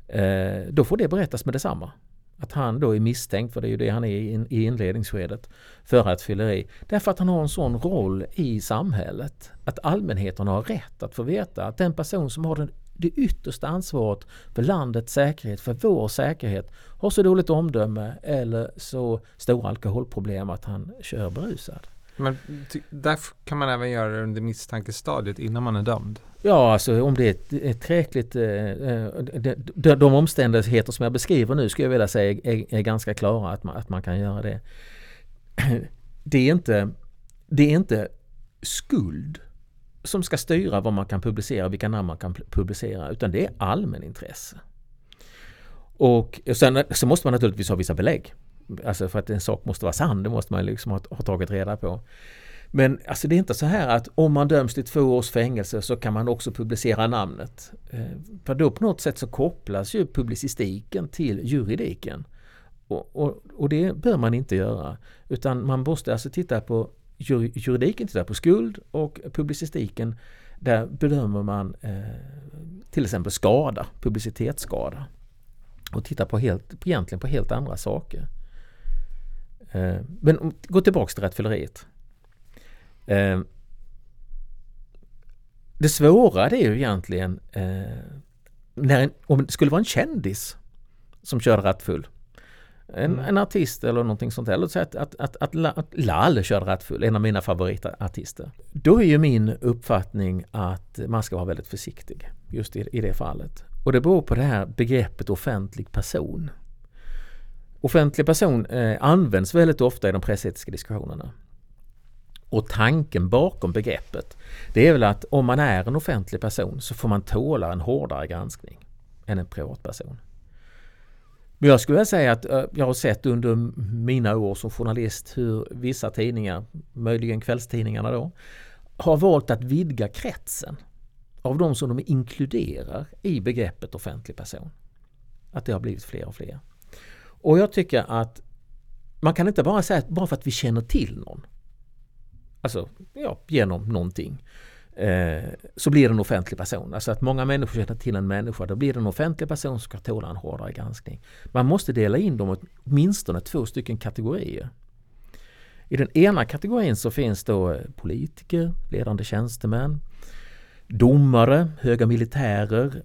Eh, då får det berättas med detsamma. Att han då är misstänkt, för det är ju det han är i, i inledningsskedet, för rattfylleri. Därför att han har en sån roll i samhället. Att allmänheten har rätt att få veta att den person som har den det yttersta ansvaret för landets säkerhet, för vår säkerhet, har så dåligt omdöme eller så stora alkoholproblem att han kör berusad. Men där kan man även göra det under misstankestadiet innan man är dömd? Ja, alltså om det är ett, ett tillräckligt... Eh, eh de, de, omständigheter som jag beskriver nu skulle jag vilja säga är, är ganska klara att man, att man kan göra det. Det är inte, det är inte skuld som ska styra vad man kan publicera, vilka namn man kan publicera, utan det är allmänintresse. Och sen så måste man naturligtvis ha vissa belägg. Alltså för att en sak måste vara sann, det måste man liksom ha, ha tagit reda på. Men alltså det är inte så här att om man döms till två års fängelse så kan man också publicera namnet. Eh, för då på något sätt så kopplas ju publicistiken till juridiken. Och, och, och, det bör man inte göra. Utan man måste alltså titta på juridiken, titta på skuld och publicistiken. Där bedömer man eh, till exempel skada, publicitetsskada. Och titta på helt, egentligen på helt andra saker. Eh, men gå tillbaks till rattfylleriet. Eh, det svåra det är ju egentligen eh, när en, om det skulle vara en kändis som kör rattfull. En, mm. en artist eller någonting sånt. Eller så att, att, att, att, att Lall körde rattfull, en av mina favoritartister. Då är ju min uppfattning att man ska vara väldigt försiktig just i, i det fallet. Och det beror på det här begreppet offentlig person. Offentlig person eh, används väldigt ofta i de pressetiska diskussionerna. Och tanken bakom begreppet, det är väl att om man är en offentlig person så får man tåla en hårdare granskning än en privatperson. Men jag skulle vilja säga att eh, jag har sett under mina år som journalist hur vissa tidningar, möjligen kvällstidningarna då, har valt att vidga kretsen av de som de inkluderar i begreppet offentlig person. Att det har blivit fler och fler. Och jag tycker att man kan inte bara säga att bara för att vi känner till någon, alltså ja, genom någonting, eh, så blir det en offentlig person. Alltså att många människor känner till en människa, då blir det en offentlig person som ska tåla en hårdare granskning. Man måste dela in dem i åtminstone två stycken kategorier. I den ena kategorin så finns då eh, politiker, ledande tjänstemän, domare, höga militärer,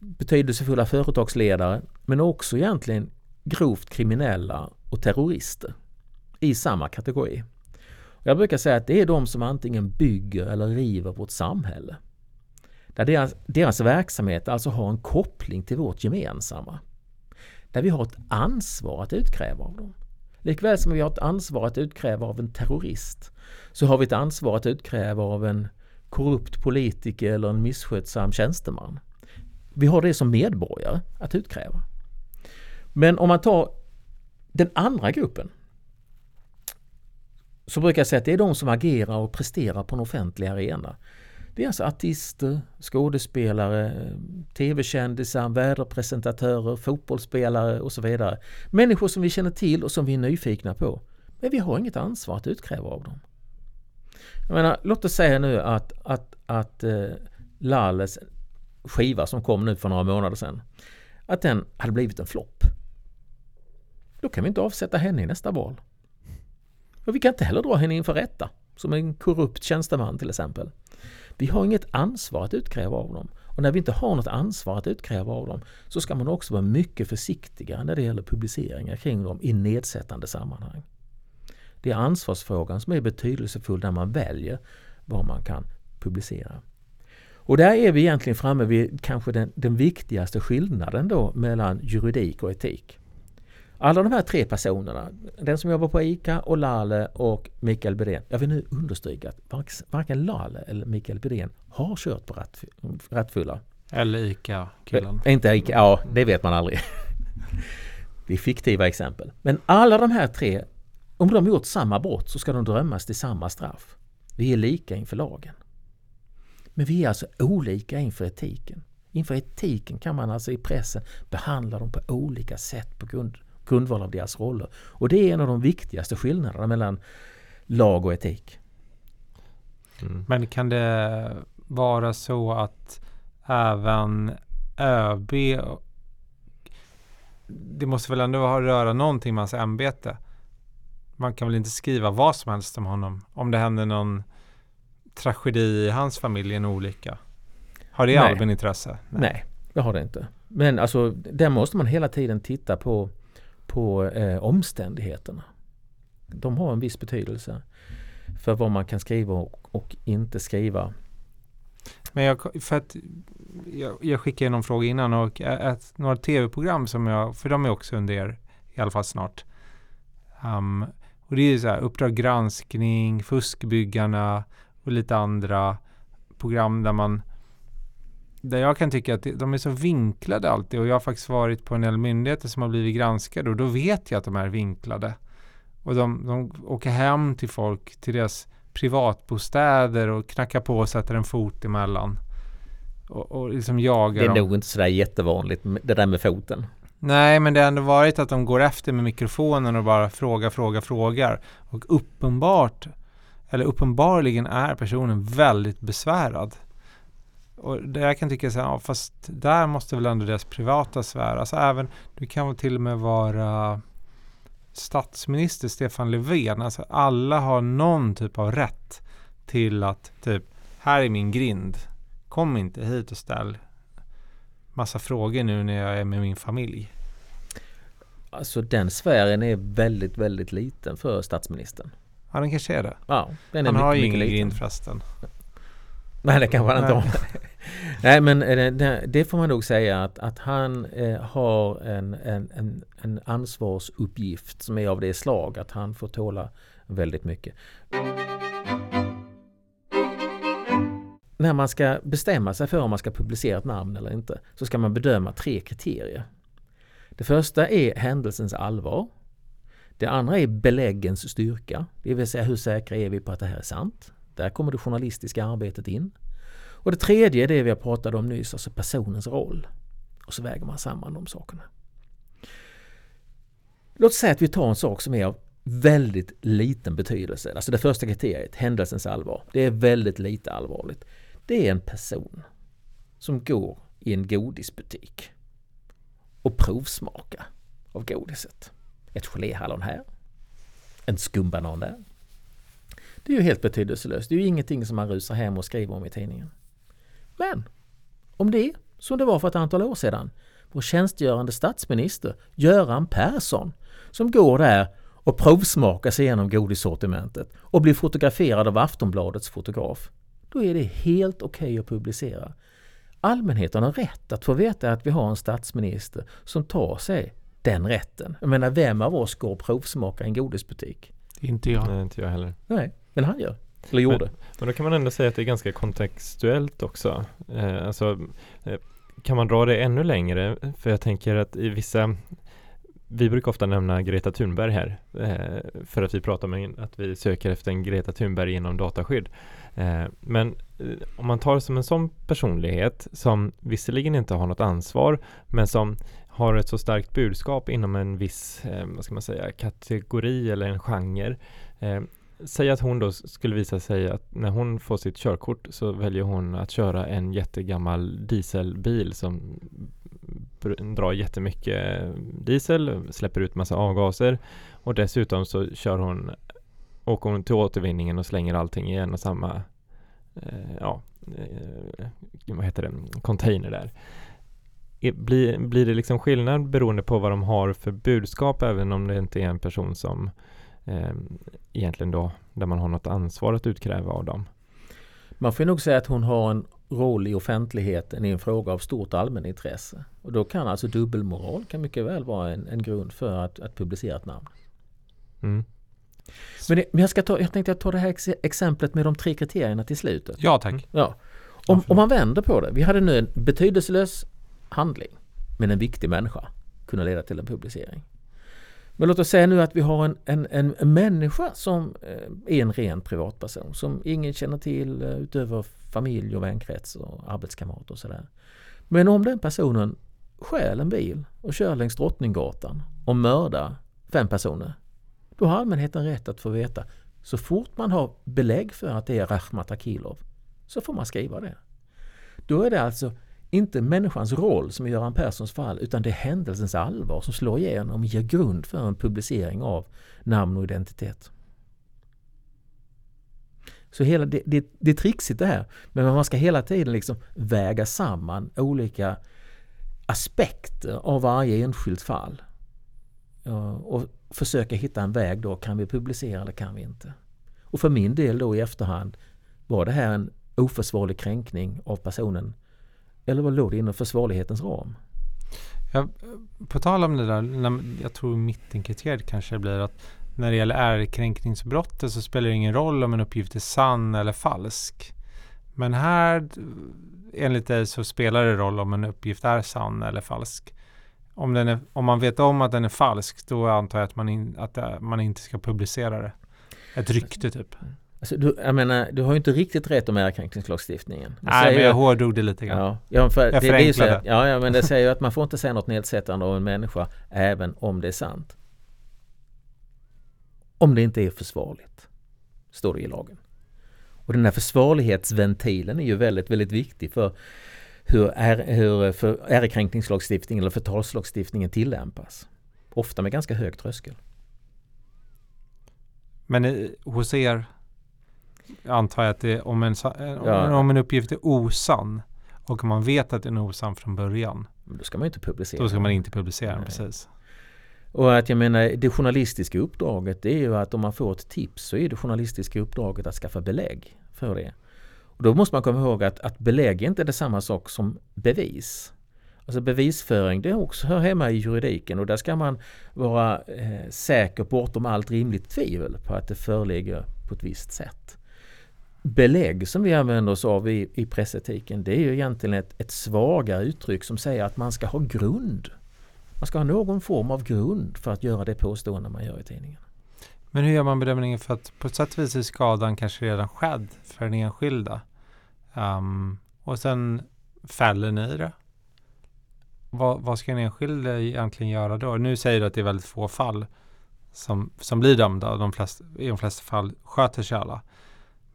betydelsefulla företagsledare men också egentligen grovt kriminella och terrorister i samma kategori. Jag brukar säga att det är de som antingen bygger eller river vårt samhälle. Där deras, deras verksamhet alltså har en koppling till vårt gemensamma. Där vi har ett ansvar att utkräva av dem. Likväl som vi har ett ansvar att utkräva av en terrorist så har vi ett ansvar att utkräva av en korrupt politiker eller en misskötsam tjänsteman. Vi har det som medborgare att utkräva. Men om man tar den andra gruppen så brukar jag säga att det är de som agerar och presterar på en offentlig arena. Det är alltså artister, skådespelare, tv-kändisar, väderpresentatörer, fotbollsspelare och så vidare. Människor som vi känner till och som vi är nyfikna på. Men vi har inget ansvar att utkräva av dem. Jag menar, låt oss säga nu att, att, att eh, Lalles skiva som kom nu för några månader sedan, att den hade blivit en flopp. Då kan vi inte avsätta henne i nästa val. Och vi kan inte heller dra henne inför rätta, som en korrupt tjänsteman till exempel. Vi har inget ansvar att utkräva av dem. Och när vi inte har något ansvar att utkräva av dem så ska man också vara mycket försiktiga när det gäller publiceringar kring dem i nedsättande sammanhang. Det är ansvarsfrågan som är betydelsefull när man väljer vad man kan publicera. Och där är vi egentligen framme vid kanske den, den viktigaste skillnaden då mellan juridik och etik. Alla de här tre personerna, den som jobbar på ICA och Lale och Mikael Bydén. Jag vill nu understryka att varken Lale eller Mikael Bydén har kört på rattf rattfulla. Eller ICA-killen. Äh, inte ICA, ja det vet man aldrig. det är fiktiva exempel. Men alla de här tre, om de gjort samma brott så ska de dömas till samma straff. Vi är lika inför lagen. Men vi är alltså olika inför etiken. Inför etiken kan man alltså i pressen behandla dem på olika sätt på grund, grundval av deras roller. Och det är en av de viktigaste skillnaderna mellan lag och etik. Mm. Men kan det vara så att även ÖB det måste väl ändå ha röra någonting med hans ämbete? Man kan väl inte skriva vad som helst om honom? Om det händer någon tragedi i hans familj, en olycka? Har det Nej. allmänintresse? Nej. det har det inte. Men alltså, där måste man hela tiden titta på, på eh, omständigheterna. De har en viss betydelse för vad man kan skriva och, och inte skriva. Men jag, för att jag, jag skickade någon fråga innan och ett, några tv-program som jag, för de är också under er, i alla fall snart. Um, och det är ju så här Uppdrag granskning, Fuskbyggarna och lite andra program där man där jag kan tycka att de är så vinklade alltid och jag har faktiskt varit på en del myndigheter som har blivit granskade och då vet jag att de är vinklade. Och de, de åker hem till folk, till deras privatbostäder och knackar på och sätter en fot emellan. Och, och liksom jagar Det är dem. nog inte sådär jättevanligt det där med foten. Nej, men det har ändå varit att de går efter med mikrofonen och bara frågar, frågar, frågar. Och uppenbart, eller uppenbarligen är personen väldigt besvärad. Och det jag kan tycka så här, ja, fast där måste väl ändå deras privata sfär, alltså även, du kan väl till och med vara statsminister Stefan Löfven, alltså alla har någon typ av rätt till att typ, här är min grind, kom inte hit och ställ massa frågor nu när jag är med min familj. Alltså den sfären är väldigt, väldigt liten för statsministern. Ja, den kanske är det. Ja, den är Han mycket, har ju ingen grind förresten. Nej, det kanske han inte har. Nej, men eh, det, det får man nog säga att, att han eh, har en, en, en, en ansvarsuppgift som är av det slag att han får tåla väldigt mycket. När man ska bestämma sig för om man ska publicera ett namn eller inte så ska man bedöma tre kriterier. Det första är händelsens allvar. Det andra är beläggens styrka, det vill säga hur säkra är vi på att det här är sant. Där kommer det journalistiska arbetet in. Och det tredje är det vi har pratat om nyss, alltså personens roll. Och så väger man samman de sakerna. Låt oss säga att vi tar en sak som är av väldigt liten betydelse. Alltså det första kriteriet, händelsens allvar. Det är väldigt lite allvarligt. Det är en person som går i en godisbutik och provsmakar av godiset. Ett geléhallon här, en skumbanan där, det är ju helt betydelselöst. Det är ju ingenting som man rusar hem och skriver om i tidningen. Men om det är som det var för ett antal år sedan, vår tjänstgörande statsminister Göran Persson som går där och provsmakar sig igenom godissortimentet och blir fotograferad av Aftonbladets fotograf. Då är det helt okej okay att publicera. Allmänheten har rätt att få veta att vi har en statsminister som tar sig den rätten. Jag menar, vem av oss går och provsmakar en godisbutik? Inte jag. Nej, inte jag heller. Nej, men han gör. Eller gjorde. Men då kan man ändå säga att det är ganska kontextuellt också. Eh, alltså, eh, kan man dra det ännu längre? För jag tänker att i vissa vi brukar ofta nämna Greta Thunberg här eh, för att vi pratar om att vi söker efter en Greta Thunberg inom dataskydd. Eh, men eh, om man tar som en sån personlighet som visserligen inte har något ansvar men som har ett så starkt budskap inom en viss, eh, vad ska man säga, kategori eller en genre. Eh, säg att hon då skulle visa sig att när hon får sitt körkort så väljer hon att köra en jättegammal dieselbil som drar jättemycket diesel, släpper ut massa avgaser och dessutom så kör hon åker hon till återvinningen och slänger allting i en och samma eh, ja, eh, vad heter det, container där. Blir, blir det liksom skillnad beroende på vad de har för budskap även om det inte är en person som eh, egentligen då där man har något ansvar att utkräva av dem? Man får nog säga att hon har en roll i offentligheten i en fråga av stort allmänintresse. Och då kan alltså dubbelmoral kan mycket väl vara en, en grund för att, att publicera ett namn. Mm. Men, det, men jag, ska ta, jag tänkte ta det här ex exemplet med de tre kriterierna till slutet. Ja tack. Ja. Om, om man vänder på det. Vi hade nu en betydelselös handling men en viktig människa kunna leda till en publicering. Men låt oss säga nu att vi har en, en, en människa som eh, är en ren privatperson som ingen känner till eh, utöver familj och vänkrets och arbetskamrater och sådär. Men om den personen stjäl en bil och kör längs Drottninggatan och mördar fem personer då har allmänheten rätt att få veta så fort man har belägg för att det är Rakhmat Akilov så får man skriva det. Då är det alltså inte människans roll som i Göran Perssons fall utan det är händelsens allvar som slår igenom och ger grund för en publicering av namn och identitet. Så hela, det, det, det är trixigt det här. Men man ska hela tiden liksom väga samman olika aspekter av varje enskilt fall. Och försöka hitta en väg då, kan vi publicera eller kan vi inte? Och för min del då i efterhand, var det här en oförsvarlig kränkning av personen? Eller vad låg det inom försvarlighetens ram? Ja, på tal om det där, jag tror mittenkriteriet kanske blir att när det gäller ärekränkningsbrottet så spelar det ingen roll om en uppgift är sann eller falsk. Men här, enligt dig, så spelar det roll om en uppgift är sann eller falsk. Om, den är, om man vet om att den är falsk, då antar jag att man, in, att eh, man inte ska publicera det. Ett rykte typ. Alltså, du, jag menar, du har ju inte riktigt rätt om ärekränkningslagstiftningen. Nej, men jag hårdrog det lite grann. Ja, ja, för jag det, förenklade. Det ja, ja, men det säger ju att man får inte säga något nedsättande av en människa, även om det är sant. Om det inte är försvarligt, står det i lagen. Och den här försvarlighetsventilen är ju väldigt, väldigt viktig för hur, är, hur för ärekränkningslagstiftningen eller förtalslagstiftningen tillämpas. Ofta med ganska hög tröskel. Men hos er antar jag att det, om, en, ja. om en uppgift är osann och man vet att den är osann från början. Då ska man inte publicera. Då ska man inte publicera den, precis. Och att jag menar det journalistiska uppdraget det är ju att om man får ett tips så är det journalistiska uppdraget att skaffa belägg för det. Och då måste man komma ihåg att, att belägg är inte är samma sak som bevis. Alltså bevisföring det också hör hemma i juridiken och där ska man vara eh, säker bortom allt rimligt tvivel på att det föreligger på ett visst sätt. Belägg som vi använder oss av i, i pressetiken det är ju egentligen ett, ett svagare uttryck som säger att man ska ha grund. Man ska ha någon form av grund för att göra det påstående man gör i tidningen. Men hur gör man bedömningen för att på ett sätt och vis är skadan kanske redan skedd för den enskilda? Um, och sen fäller ni det? Vad, vad ska en enskilde egentligen göra då? Nu säger du att det är väldigt få fall som, som blir dömda. De flest, I de flesta fall sköter sig alla.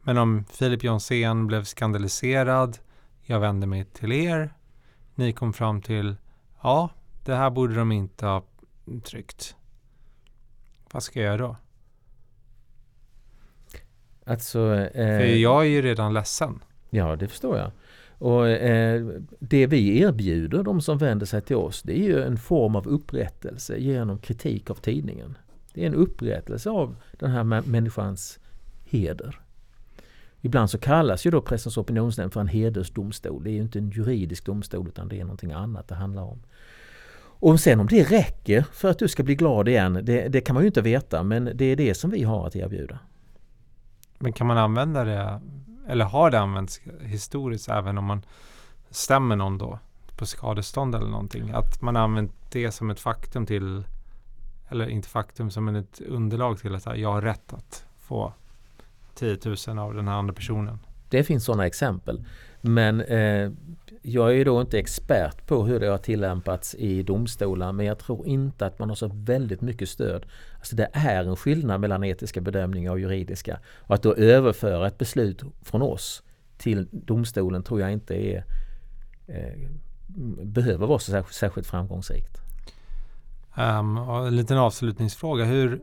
Men om Filip Jonsén blev skandaliserad, jag vände mig till er, ni kom fram till ja, det här borde de inte ha tryckt. Vad ska jag göra då? Alltså, eh, För jag är ju redan ledsen. Ja, det förstår jag. Och eh, Det vi erbjuder de som vänder sig till oss det är ju en form av upprättelse genom kritik av tidningen. Det är en upprättelse av den här människans heder. Ibland så kallas ju då Pressens opinionsnämnd för en hedersdomstol. Det är ju inte en juridisk domstol utan det är någonting annat det handlar om. Och sen om det räcker för att du ska bli glad igen, det, det kan man ju inte veta men det är det som vi har att erbjuda. Men kan man använda det, eller har det använts historiskt även om man stämmer någon då på skadestånd eller någonting? Att man använt det som ett faktum till, eller inte faktum, som ett underlag till att jag har rätt att få 10 000 av den här andra personen. Det finns sådana exempel. Men eh, jag är ju då inte expert på hur det har tillämpats i domstolar men jag tror inte att man har så väldigt mycket stöd. Alltså det är en skillnad mellan etiska bedömningar och juridiska. Och att då överföra ett beslut från oss till domstolen tror jag inte är eh, behöver vara så särskilt, framgångsrikt. Um, en liten avslutningsfråga. Hur,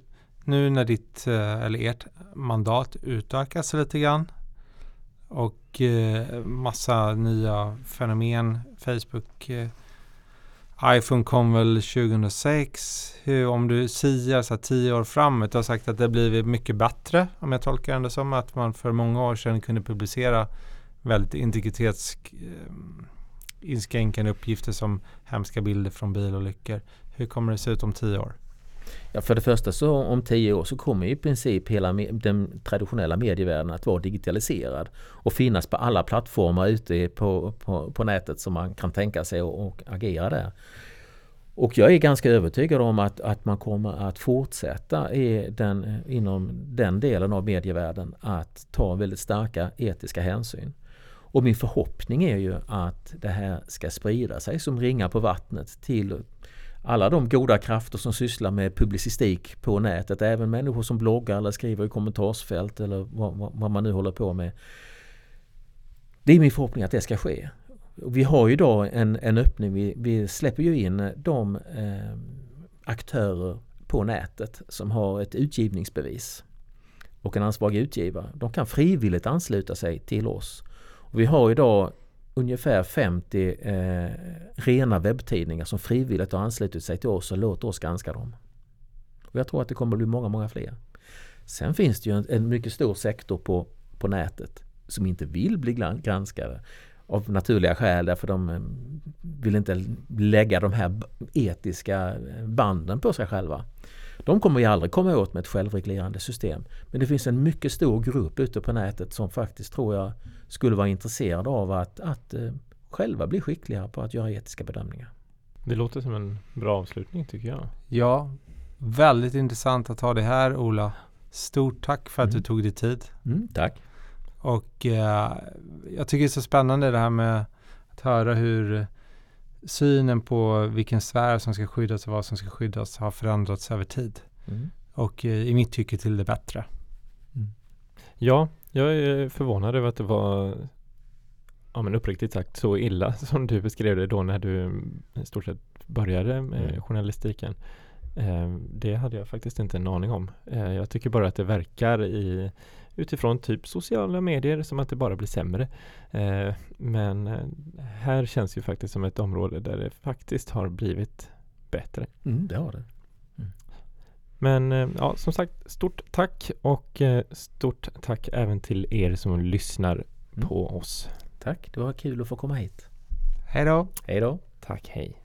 nu när ditt eh, eller ert mandat utökas lite grann och eh, massa nya fenomen. Facebook eh, iPhone kom väl 2006. Hur, om du siar så här, tio år framåt, du har sagt att det blivit mycket bättre om jag tolkar det som att man för många år sedan kunde publicera väldigt integritetsinskränkande uppgifter som hemska bilder från bilolyckor. Hur kommer det se ut om tio år? Ja, för det första så om tio år så kommer i princip hela den traditionella medievärlden att vara digitaliserad och finnas på alla plattformar ute på, på, på nätet som man kan tänka sig och, och agera där. Och jag är ganska övertygad om att, att man kommer att fortsätta i den, inom den delen av medievärlden att ta väldigt starka etiska hänsyn. Och min förhoppning är ju att det här ska sprida sig som ringar på vattnet till alla de goda krafter som sysslar med publicistik på nätet, även människor som bloggar eller skriver i kommentarsfält eller vad, vad, man nu håller på med. Det är min förhoppning att det ska ske. Vi har ju idag en, en öppning, vi, vi släpper ju in de eh, aktörer på nätet som har ett utgivningsbevis. och en ansvarig utgivare. De kan frivilligt ansluta sig till oss. Och vi har idag ungefär 50 eh, rena webbtidningar som frivilligt har anslutit sig till oss och låter oss granska dem. Och jag tror att det kommer att bli många, många fler. Sen finns det ju en, en mycket stor sektor på, på nätet som inte vill bli granskade av naturliga skäl därför de eh, vill inte lägga de här etiska banden på sig själva. De kommer vi aldrig komma åt med ett självreglerande system. Men det finns en mycket stor grupp ute på nätet som faktiskt tror jag skulle vara intresserade av att, att uh, själva bli skickligare på att göra etiska bedömningar. Det låter som en bra avslutning tycker jag. Ja, väldigt intressant att ha det här Ola. Stort tack för att mm. du tog dig tid. Mm, tack. Och eh, jag tycker det är så spännande det här med att höra hur synen på vilken sfär som ska skyddas och vad som ska skyddas har förändrats över tid. Mm. Och eh, i mitt tycke till det bättre. Mm. Ja, jag är förvånad över att det var ja, men uppriktigt sagt så illa som du beskrev det då när du i stort sett började med mm. journalistiken. Eh, det hade jag faktiskt inte en aning om. Eh, jag tycker bara att det verkar i utifrån typ sociala medier som att det bara blir sämre. Eh, men eh, här känns ju faktiskt som ett område där det faktiskt har blivit bättre. Mm, det har det. Mm. Men eh, ja, som sagt, stort tack och eh, stort tack även till er som lyssnar mm. på oss. Tack, det var kul att få komma hit. Hej då! Hej då! Tack, hej!